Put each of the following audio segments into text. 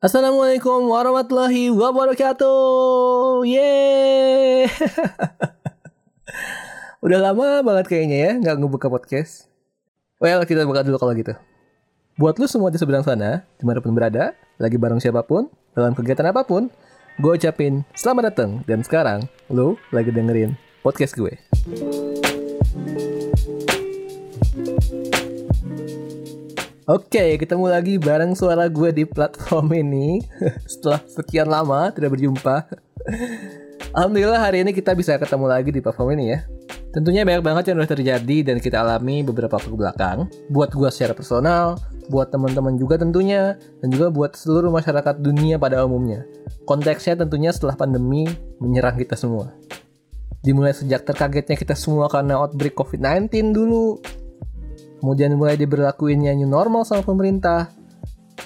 Assalamualaikum warahmatullahi wabarakatuh. Yeay. Udah lama banget kayaknya ya nggak ngebuka podcast. Well, kita buka dulu kalau gitu. Buat lu semua di seberang sana, di mana pun berada, lagi bareng siapa pun, dalam kegiatan apa pun, gue ucapin selamat datang dan sekarang lu lagi dengerin podcast gue. Oke, ketemu lagi bareng suara gue di platform ini setelah sekian lama tidak berjumpa. Alhamdulillah hari ini kita bisa ketemu lagi di platform ini ya. Tentunya banyak banget yang udah terjadi dan kita alami beberapa waktu belakang. Buat gue secara personal, buat teman-teman juga tentunya, dan juga buat seluruh masyarakat dunia pada umumnya. Konteksnya tentunya setelah pandemi menyerang kita semua. Dimulai sejak terkagetnya kita semua karena outbreak COVID-19 dulu, Kemudian mulai diberlakuinnya new normal sama pemerintah.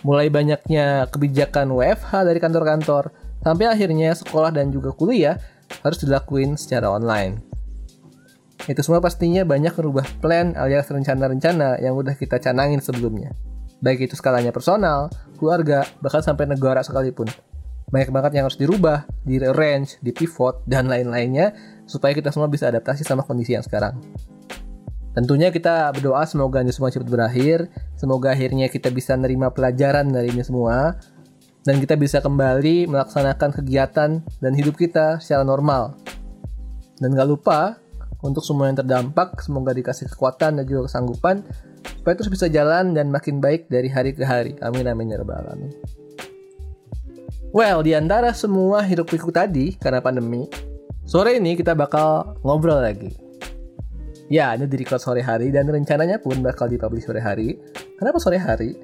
Mulai banyaknya kebijakan WFH dari kantor-kantor. Sampai akhirnya sekolah dan juga kuliah harus dilakuin secara online. Itu semua pastinya banyak merubah plan alias rencana-rencana yang udah kita canangin sebelumnya. Baik itu skalanya personal, keluarga, bahkan sampai negara sekalipun. Banyak banget yang harus dirubah, di rearrange, di pivot, dan lain-lainnya supaya kita semua bisa adaptasi sama kondisi yang sekarang. Tentunya kita berdoa semoga ini semua cepat berakhir, semoga akhirnya kita bisa nerima pelajaran dari ini semua, dan kita bisa kembali melaksanakan kegiatan dan hidup kita secara normal. Dan gak lupa, untuk semua yang terdampak, semoga dikasih kekuatan dan juga kesanggupan, supaya terus bisa jalan dan makin baik dari hari ke hari. Amin amin ya rabbal alamin. Well, di antara semua hidup pikuk tadi karena pandemi, sore ini kita bakal ngobrol lagi Ya, ini di record sore hari dan rencananya pun bakal dipublish sore hari. Kenapa sore hari?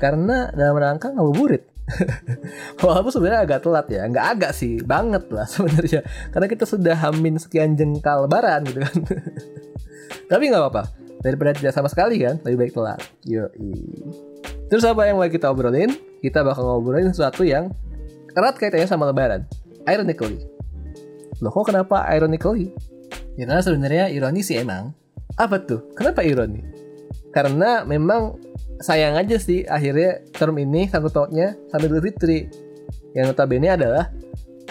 Karena dalam rangka ngabuburit. Walaupun sebenarnya agak telat ya, nggak agak sih, banget lah sebenarnya. Karena kita sudah hamin sekian jengkal lebaran gitu kan. Tapi nggak apa-apa, daripada tidak sama sekali kan, lebih baik telat. Yo, Terus apa yang mau kita obrolin? Kita bakal ngobrolin sesuatu yang erat kaitannya sama lebaran. Ironically. Loh kok kenapa ironically? Ya karena sebenarnya ironi sih emang. Apa tuh? Kenapa ironi? Karena memang sayang aja sih akhirnya term ini sangkut pautnya sampai Idul Fitri. Yang notabene adalah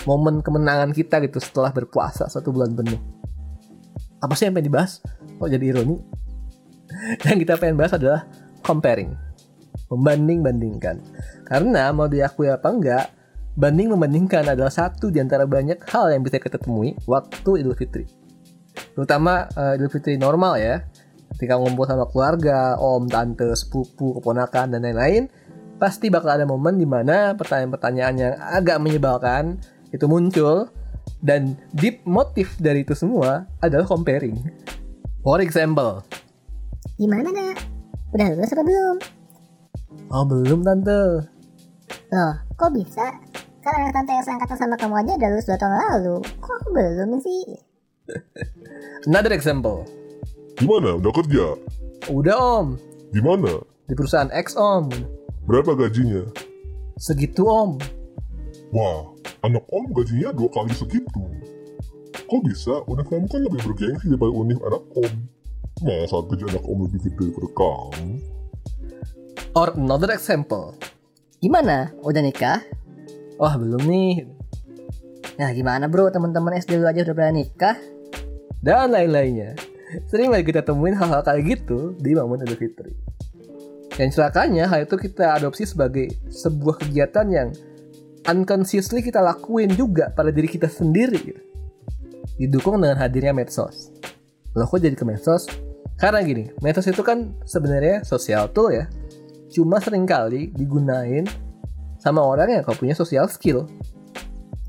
momen kemenangan kita gitu setelah berpuasa satu bulan penuh. Apa sih yang pengen dibahas? Kok jadi ironi? yang kita pengen bahas adalah comparing. Membanding-bandingkan. Karena mau diakui apa enggak, banding membandingkan adalah satu di antara banyak hal yang bisa kita temui waktu Idul Fitri terutama uh, Idul Fitri normal ya. Ketika ngumpul sama keluarga om tante sepupu keponakan dan lain-lain pasti bakal ada momen di mana pertanyaan-pertanyaan yang agak menyebalkan itu muncul. Dan deep motif dari itu semua adalah comparing. For example. Gimana nak? Udah lulus apa belum? Oh belum tante. Loh kok bisa? Kan anak tante yang seangkatan sama kamu aja udah lulus 2 tahun lalu. Kok belum sih Another example. Gimana? Udah kerja? Udah om. Di mana? Di perusahaan X om. Berapa gajinya? Segitu om. Wah, anak om gajinya dua kali segitu. Kok bisa? Udah kamu kan lebih bergengsi daripada univ anak om. Masa gaji anak om lebih gede daripada kamu? Or another example. Gimana? Udah nikah? Wah belum nih. Nah gimana bro teman-teman SD lu aja udah berani nikah? Dan lain-lainnya. Sering lagi kita temuin hal-hal kayak gitu di momen Idul Fitri. Dan celakanya hal itu kita adopsi sebagai sebuah kegiatan yang unconsciously kita lakuin juga pada diri kita sendiri gitu. Didukung dengan hadirnya medsos. Loh kok jadi ke medsos? Karena gini, medsos itu kan sebenarnya sosial tool ya. Cuma sering kali digunain sama orang yang kau punya social skill.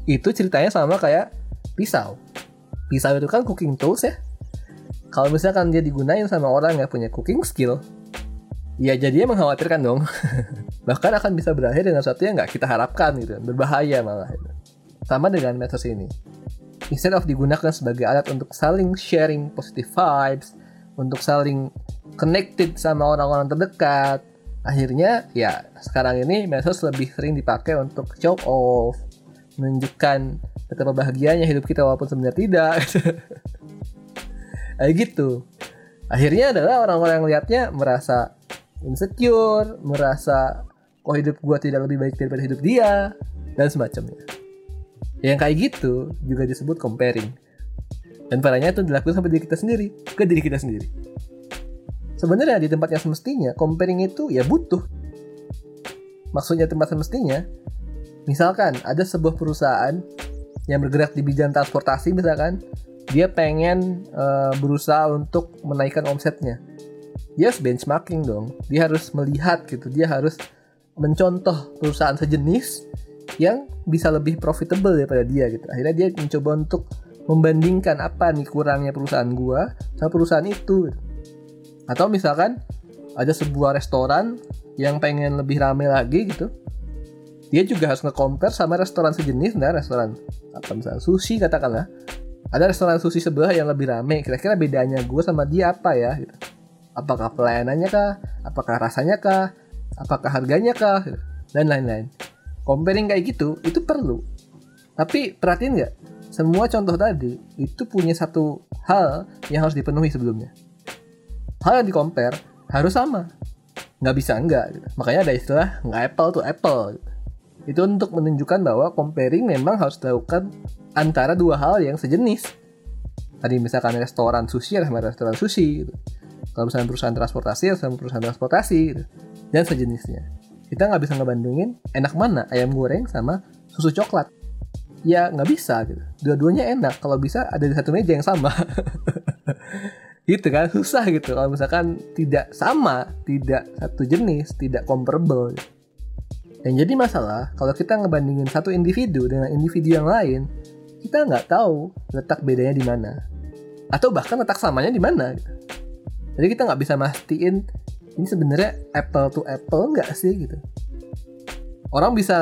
Itu ceritanya sama kayak pisau pisau itu kan cooking tools ya. Kalau misalkan dia digunain sama orang yang punya cooking skill ya jadinya mengkhawatirkan dong. Bahkan akan bisa berakhir dengan sesuatu yang nggak kita harapkan gitu berbahaya malah. Itu. sama dengan metode ini. Instead of digunakan sebagai alat untuk saling sharing positive vibes untuk saling connected sama orang-orang terdekat akhirnya ya sekarang ini medsos lebih sering dipakai untuk show off menunjukkan betapa bahagianya hidup kita walaupun sebenarnya tidak. Kayak gitu. Akhirnya adalah orang-orang yang lihatnya merasa insecure merasa kok hidup gue tidak lebih baik daripada hidup dia dan semacamnya. Yang kayak gitu juga disebut comparing. Dan parahnya itu dilakukan sama diri kita sendiri ke diri kita sendiri. Sebenarnya di tempat yang semestinya comparing itu ya butuh. Maksudnya tempat semestinya misalkan ada sebuah perusahaan yang bergerak di bidang transportasi misalkan dia pengen uh, berusaha untuk menaikkan omsetnya dia harus benchmarking dong dia harus melihat gitu dia harus mencontoh perusahaan sejenis yang bisa lebih profitable daripada dia gitu. Akhirnya dia mencoba untuk membandingkan apa nih kurangnya perusahaan gua sama perusahaan itu. Gitu. Atau misalkan ada sebuah restoran yang pengen lebih rame lagi gitu. Dia juga harus nge-compare sama restoran sejenis, nah restoran apa misalnya sushi katakanlah. Ada restoran sushi sebelah yang lebih rame. Kira-kira bedanya gue sama dia apa ya? Gitu. Apakah pelayanannya kah? Apakah rasanya kah? apakah harganya kah dan lain-lain comparing kayak gitu itu perlu tapi perhatiin nggak semua contoh tadi itu punya satu hal yang harus dipenuhi sebelumnya hal yang di compare harus sama nggak bisa enggak gitu. makanya ada istilah nggak apple to apple gitu. Itu untuk menunjukkan bahwa comparing memang harus dilakukan antara dua hal yang sejenis tadi misalkan restoran sushi sama restoran sushi gitu. kalau misalnya perusahaan transportasi sama perusahaan transportasi gitu dan sejenisnya. Kita nggak bisa ngebandingin enak mana ayam goreng sama susu coklat. Ya nggak bisa gitu. Dua-duanya enak. Kalau bisa ada di satu meja yang sama. gitu kan susah gitu kalau misalkan tidak sama tidak satu jenis tidak comparable gitu. Yang jadi masalah kalau kita ngebandingin satu individu dengan individu yang lain kita nggak tahu letak bedanya di mana. Atau bahkan letak samanya di mana. Jadi kita nggak bisa mastiin ini sebenarnya apple to apple nggak sih gitu. Orang bisa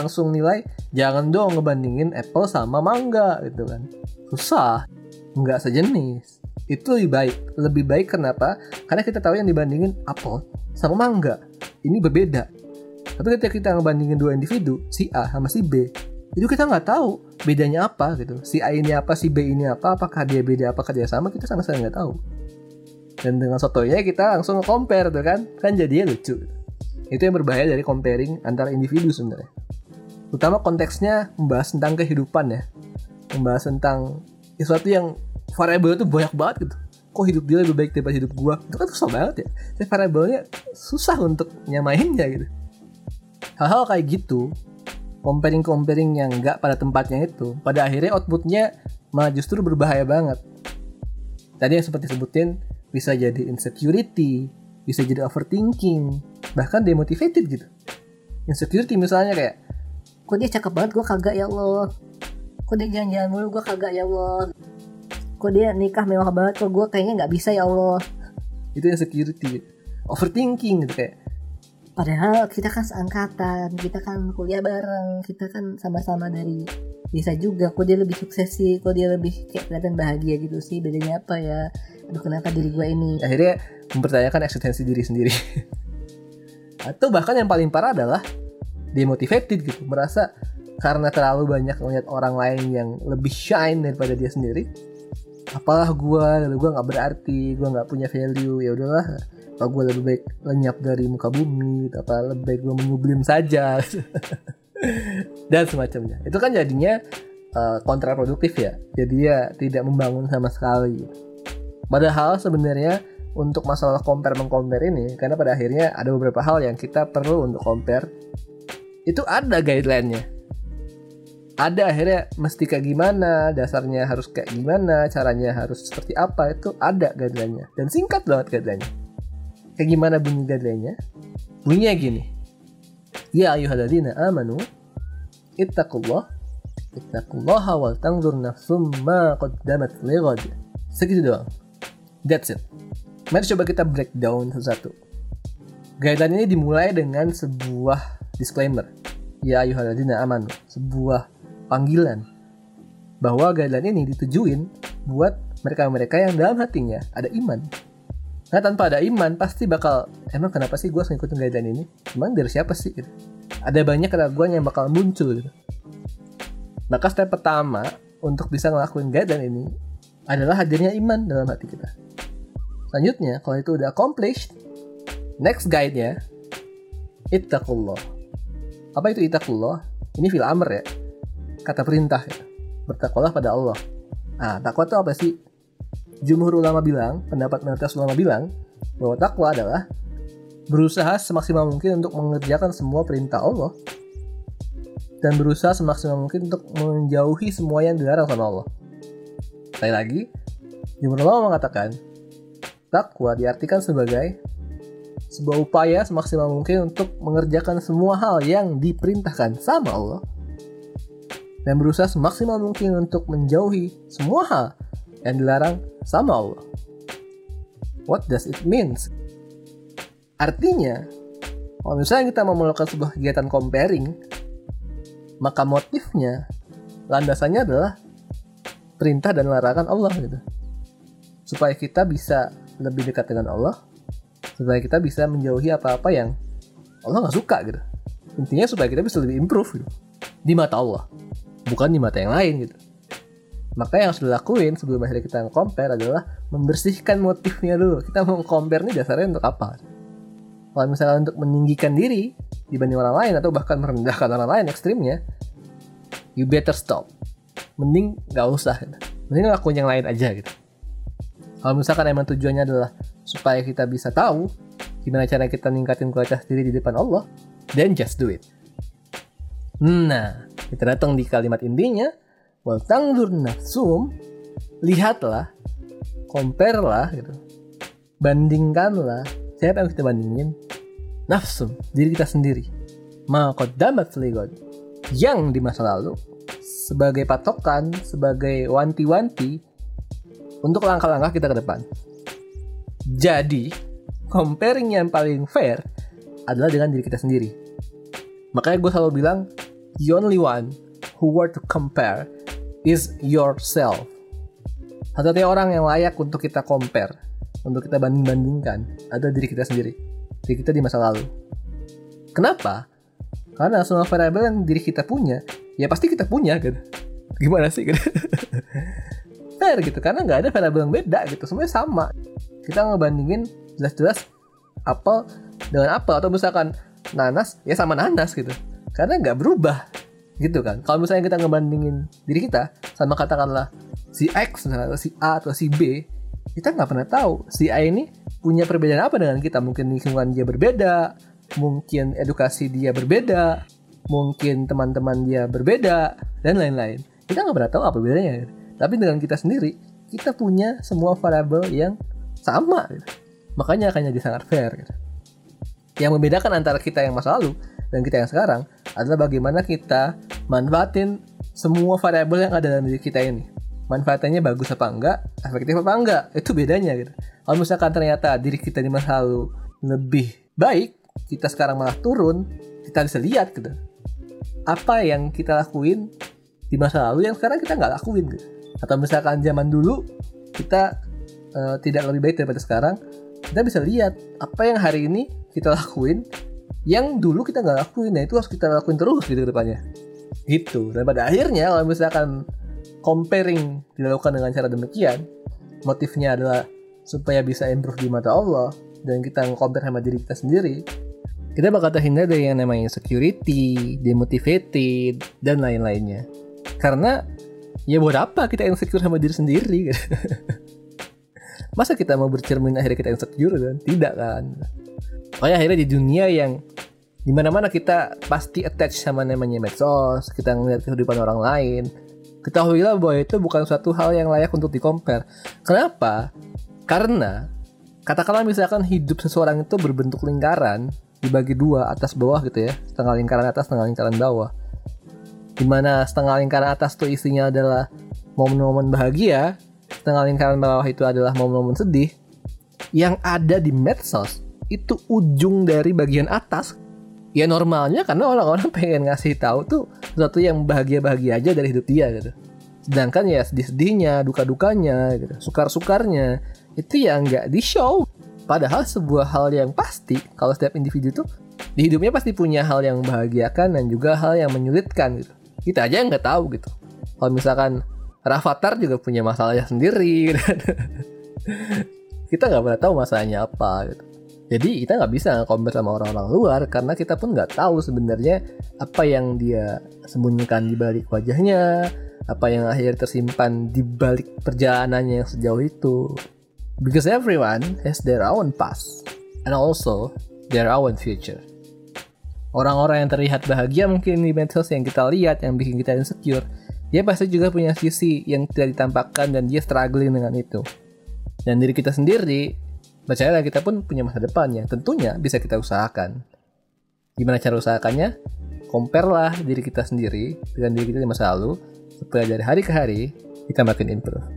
langsung nilai jangan dong ngebandingin apple sama mangga gitu kan. Susah. Nggak sejenis. Itu lebih baik. Lebih baik kenapa? Karena kita tahu yang dibandingin apple sama mangga. Ini berbeda tapi ketika kita ngebandingin dua individu si A sama si B itu kita nggak tahu bedanya apa gitu. Si A ini apa si B ini apa apakah dia beda apakah dia sama kita sama sekali nggak tahu. Dan dengan sotonya kita langsung compare tuh kan. Kan jadinya lucu itu yang berbahaya dari comparing antara individu sebenarnya. Utama konteksnya membahas tentang kehidupan ya. Membahas tentang sesuatu yang variabel itu banyak banget gitu. Kok hidup dia lebih baik daripada hidup gua? Itu kan susah banget ya. Variabelnya susah untuk nyamainnya gitu hal-hal kayak gitu comparing comparing yang nggak pada tempatnya itu pada akhirnya outputnya malah justru berbahaya banget. Tadi yang seperti sebutin bisa jadi insecurity, bisa jadi overthinking, bahkan demotivated gitu. Insecurity misalnya kayak, kok dia cakep banget? Gue kagak ya Allah, kok dia jalan-jalan mulu? Gue kagak ya Allah, kok dia nikah mewah banget? Kok gue kayaknya nggak bisa ya Allah. Itu insecurity, overthinking gitu kayak. Padahal kita kan seangkatan, kita kan kuliah bareng, kita kan sama-sama dari bisa juga. Kok dia lebih sukses sih? Kok dia lebih kayak kelihatan bahagia gitu sih? Bedanya apa ya? Aduh kenapa diri gue ini? Akhirnya mempertanyakan eksistensi diri sendiri. Atau bahkan yang paling parah adalah demotivated gitu. Merasa karena terlalu banyak melihat orang lain yang lebih shine daripada dia sendiri apalah gue gue nggak berarti gue nggak punya value. Ya udahlah apa gue lebih baik lenyap dari muka bumi? Apa lebih baik gue menyublim saja? Dan semacamnya. Itu kan jadinya uh, kontraproduktif ya. Jadi ya tidak membangun sama sekali. Padahal sebenarnya untuk masalah compare mengcompare ini karena pada akhirnya ada beberapa hal yang kita perlu untuk compare itu ada guideline-nya. Ada akhirnya mesti kayak gimana dasarnya harus kayak gimana caranya harus seperti apa itu ada guideline-nya. Dan singkat banget guideline-nya kayak gimana bunyi guideline-nya bunyinya gini Ya ayuhalladzina amanu ittaqullah ittaqullaha wal tanzur nafsum ma qaddamat lighad. Segitu doang. That's it. Mari coba kita breakdown satu-satu. Guideline ini dimulai dengan sebuah disclaimer. Ya ayuhalladzina amanu, sebuah panggilan bahwa guideline ini ditujuin buat mereka-mereka yang dalam hatinya ada iman Nah tanpa ada iman pasti bakal emang kenapa sih gue harus ngikutin guideline ini? Emang dari siapa sih? Gitu. Ada banyak keraguan yang bakal muncul gitu. Maka step pertama untuk bisa ngelakuin guideline ini adalah hadirnya iman dalam hati kita. Selanjutnya, kalau itu udah accomplished, next guide-nya ittaqullah. Apa itu ittaqullah? Ini fil amr ya. Kata perintah ya. Bertakwalah pada Allah. Nah, takwa itu apa sih? Jumhur ulama bilang, pendapat mayoritas ulama bilang, bahwa takwa adalah berusaha semaksimal mungkin untuk mengerjakan semua perintah Allah dan berusaha semaksimal mungkin untuk menjauhi semua yang dilarang sama Allah. Sekali lagi, Jumhur ulama mengatakan, takwa diartikan sebagai sebuah upaya semaksimal mungkin untuk mengerjakan semua hal yang diperintahkan sama Allah dan berusaha semaksimal mungkin untuk menjauhi semua hal yang dilarang sama Allah. What does it means? Artinya, kalau misalnya kita mau melakukan sebuah kegiatan comparing, maka motifnya, landasannya adalah perintah dan larangan Allah gitu. Supaya kita bisa lebih dekat dengan Allah, supaya kita bisa menjauhi apa-apa yang Allah nggak suka gitu. Intinya supaya kita bisa lebih improve gitu. di mata Allah bukan di mata yang lain gitu. Maka yang harus dilakuin sebelum akhirnya kita compare adalah membersihkan motifnya dulu. Kita mau compare nih dasarnya untuk apa? Kalau misalnya untuk meninggikan diri dibanding orang lain atau bahkan merendahkan orang lain ekstrimnya, you better stop. Mending gak usah. Gitu. Mending lakuin yang lain aja gitu. Kalau misalkan emang tujuannya adalah supaya kita bisa tahu gimana cara kita ningkatin kualitas diri di depan Allah, then just do it. Nah, kita datang di kalimat intinya, wal nafsum, lihatlah, compare lah gitu. Bandingkanlah, siapa yang kita bandingin? Nafsum, diri kita sendiri. Ma qaddamat ligod, yang di masa lalu sebagai patokan, sebagai wanti-wanti untuk langkah-langkah kita ke depan. Jadi, comparing yang paling fair adalah dengan diri kita sendiri. Makanya gue selalu bilang, the only one who were to compare is yourself. Satu-satunya orang yang layak untuk kita compare, untuk kita banding-bandingkan, adalah diri kita sendiri. Diri kita di masa lalu. Kenapa? Karena semua variabel yang diri kita punya, ya pasti kita punya gitu. Gimana sih gitu? Fair gitu, karena nggak ada variabel yang beda gitu, semuanya sama. Kita ngebandingin jelas-jelas apel dengan apel atau misalkan nanas ya sama nanas gitu karena nggak berubah gitu kan. Kalau misalnya kita ngebandingin diri kita sama katakanlah si X misalnya atau si A atau si B kita nggak pernah tahu si A ini punya perbedaan apa dengan kita. Mungkin lingkungan dia berbeda mungkin edukasi dia berbeda mungkin teman-teman dia berbeda dan lain-lain. Kita nggak pernah tahu apa bedanya. Tapi dengan kita sendiri kita punya semua variabel yang sama. Makanya akan jadi sangat fair gitu. yang membedakan antara kita yang masa lalu dan kita yang sekarang adalah bagaimana kita manfaatin semua variabel yang ada dalam diri kita ini. Manfaatnya bagus apa enggak, efektif apa enggak, itu bedanya gitu. Kalau misalkan ternyata diri kita di masa lalu lebih baik, kita sekarang malah turun, kita bisa lihat gitu. Apa yang kita lakuin di masa lalu yang sekarang kita nggak lakuin gitu. Atau misalkan zaman dulu kita uh, tidak lebih baik daripada sekarang, kita bisa lihat apa yang hari ini kita lakuin yang dulu kita nggak lakuin nah itu harus kita lakuin terus gitu depannya gitu dan pada akhirnya kalau misalkan comparing dilakukan dengan cara demikian motifnya adalah supaya bisa improve di mata Allah dan kita compare sama diri kita sendiri kita bakal terhindar dari yang namanya security, demotivated, dan lain-lainnya. Karena ya buat apa kita insecure sama diri sendiri? Masa kita mau bercermin akhirnya kita insecure kan? Tidak kan? Makanya akhirnya di dunia yang di mana-mana kita pasti attach sama namanya medsos, kita ngeliat kehidupan orang lain. Ketahuilah bahwa itu bukan suatu hal yang layak untuk di-compare. Kenapa? Karena katakanlah misalkan hidup seseorang itu berbentuk lingkaran dibagi dua atas bawah gitu ya setengah lingkaran atas setengah lingkaran bawah di mana setengah lingkaran atas tuh isinya adalah momen-momen bahagia setengah lingkaran bawah itu adalah momen-momen sedih yang ada di medsos itu ujung dari bagian atas ya normalnya karena orang-orang pengen ngasih tahu tuh sesuatu yang bahagia-bahagia aja dari hidup dia gitu. Sedangkan ya sedih-sedihnya duka-dukanya gitu sukar-sukarnya itu ya nggak di show. Padahal sebuah hal yang pasti kalau setiap individu tuh di hidupnya pasti punya hal yang membahagiakan dan juga hal yang menyulitkan gitu. Kita aja nggak tahu gitu. Kalau misalkan Rafathar juga punya masalahnya sendiri gitu. kita nggak pernah tahu masalahnya apa gitu Jadi kita nggak bisa compare sama orang-orang luar karena kita pun nggak tahu sebenarnya apa yang dia sembunyikan di balik wajahnya, apa yang akhirnya tersimpan di balik perjalanannya yang sejauh itu. Because everyone has their own past and also their own future. Orang-orang yang terlihat bahagia mungkin di medsos yang kita lihat yang bikin kita insecure, dia pasti juga punya sisi yang tidak ditampakkan dan dia struggling dengan itu. Dan diri kita sendiri, percayalah kita pun punya masa depan yang tentunya bisa kita usahakan. Gimana cara usahakannya? Compare lah diri kita sendiri dengan diri kita di masa lalu, supaya dari hari ke hari kita makin improve.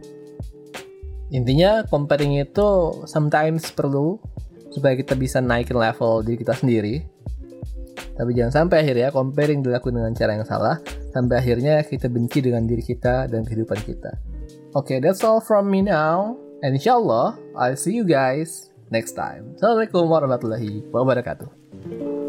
Intinya comparing itu sometimes perlu supaya kita bisa naikin level diri kita sendiri. Tapi jangan sampai akhirnya comparing dilakukan dengan cara yang salah sampai akhirnya kita benci dengan diri kita dan kehidupan kita. Oke, okay, that's all from me now. And I'll see you guys next time. Assalamualaikum warahmatullahi wabarakatuh.